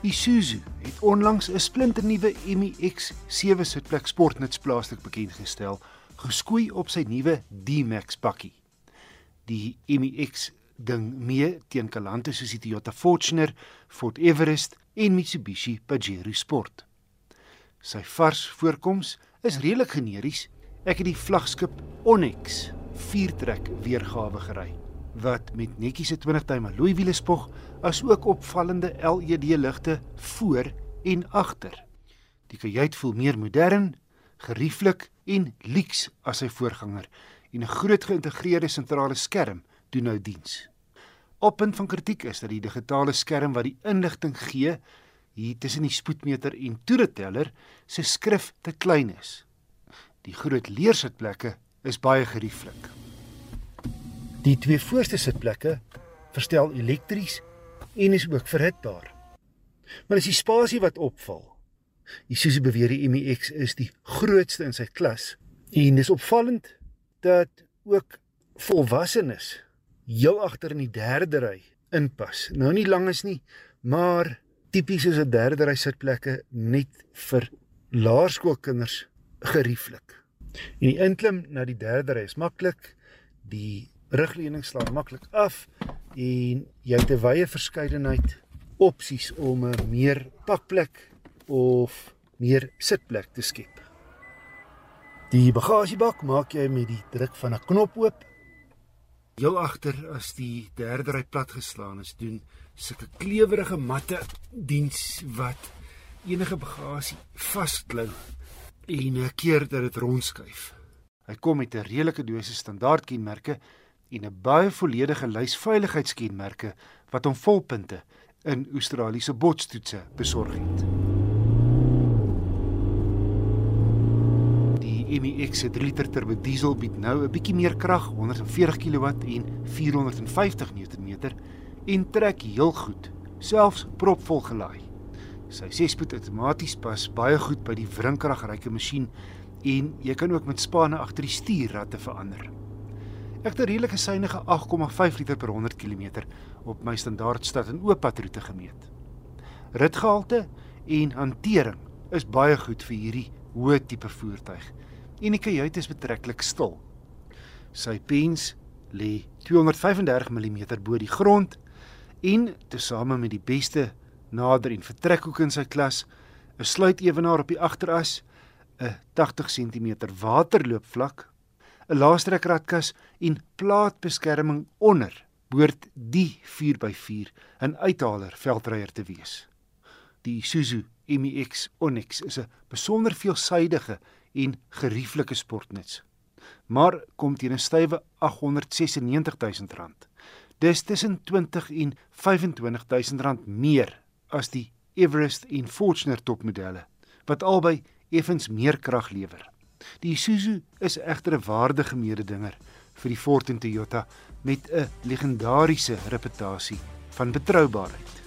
Isuzu het onlangs 'n splinternuwe MX 7 sitplek sportnuts plaaslik bekend gestel, geskoei op sy nuwe D-Max bakkie. Die MX ding mee teen kalante soos die Toyota Fortuner, Ford Everest en Mitsubishi Pajero Sport. Sy vars voorkoms is redelik generies. Ek het die vlaggenskap Onyx viertrek weergawe gery wat met netjiese 20 duim alloy wiele spog as ook opvallende LED ligte voor en agter. Die kajuit voel meer modern, gerieflik en lyks as sy voorganger en 'n groot geïntegreerde sentrale skerm doen nou diens. Op punt van kritiek is dat die digitale skerm wat die inligting gee hier tussen die spoedmeter en toereteller se skrif te klein is. Die groot leersitplekke is baie gerieflik. Die twee voorste sitplekke verstel elektries en is ook verhitbaar. Maar dis die spasie wat opval. Isuzu beweer die MX is die grootste in sy klas en dis opvallend dat ook volwassenes heel agter in die derde ry inpas. Nou nie lank is nie, maar tipies is 'n derde ry sitplekke net vir laerskoolkinders gerieflik. En die inklim na die derde ry is maklik. Die rugleuning slaan maklik af en jy het 'n wye verskeidenheid opsies om 'n meer pakplek of meer sitplek te skep. Die bagasiebak maak jy met die druk van 'n knop oop. Jou agter as die derde ry plat geslaan is, doen sulke klewerige matte diens wat enige bagasie vasklou en 'n keer dat dit rondskuif. Hy kom met 'n redelike dosis standaardkenmerke en 'n baie volledige lys veiligheidskenmerke wat hom volpunte in Australiese botstoetse besorg het. Die MX 3 liter turbo diesel bied nou 'n bietjie meer krag, 140 kW en 450 Nm en trek heel goed, selfs propvol gelaai. Sy 6-spoed outomaties pas baie goed by die wrinkragryke masjien en jy kan ook met spanne agter die stuurratte verander. Ek het 'n redelike suiwige 8,5 liter per 100 km op my standaard stad en oop padroete gemeet. Ritgehalte en hantering is baie goed vir hierdie hoë tipe voertuig en die kajuit is betreklik stil. Sy pens lê 235 mm bo die grond en tesame met die beste nader en vertrekhoek in sy klas, 'n sluitewenaar op die agteras, 'n 80 cm waterloopvlak 'n laastrekratkas en plaatbeskerming onder behoort die 4x4 'n uithaler veldryer te wees. Die Isuzu MX Onyx is 'n besonder veelsidige en gerieflike sportnuts. Maar kom teen 'n stywe R896 000. Dis tussen 20 en 25 000 rand meer as die Everest en Fortuner topmodelle wat albei effens meer krag lewer. Die Isuzu is egter 'n waardige mededinger vir die Ford en Toyota met 'n legendariese reputasie van betroubaarheid.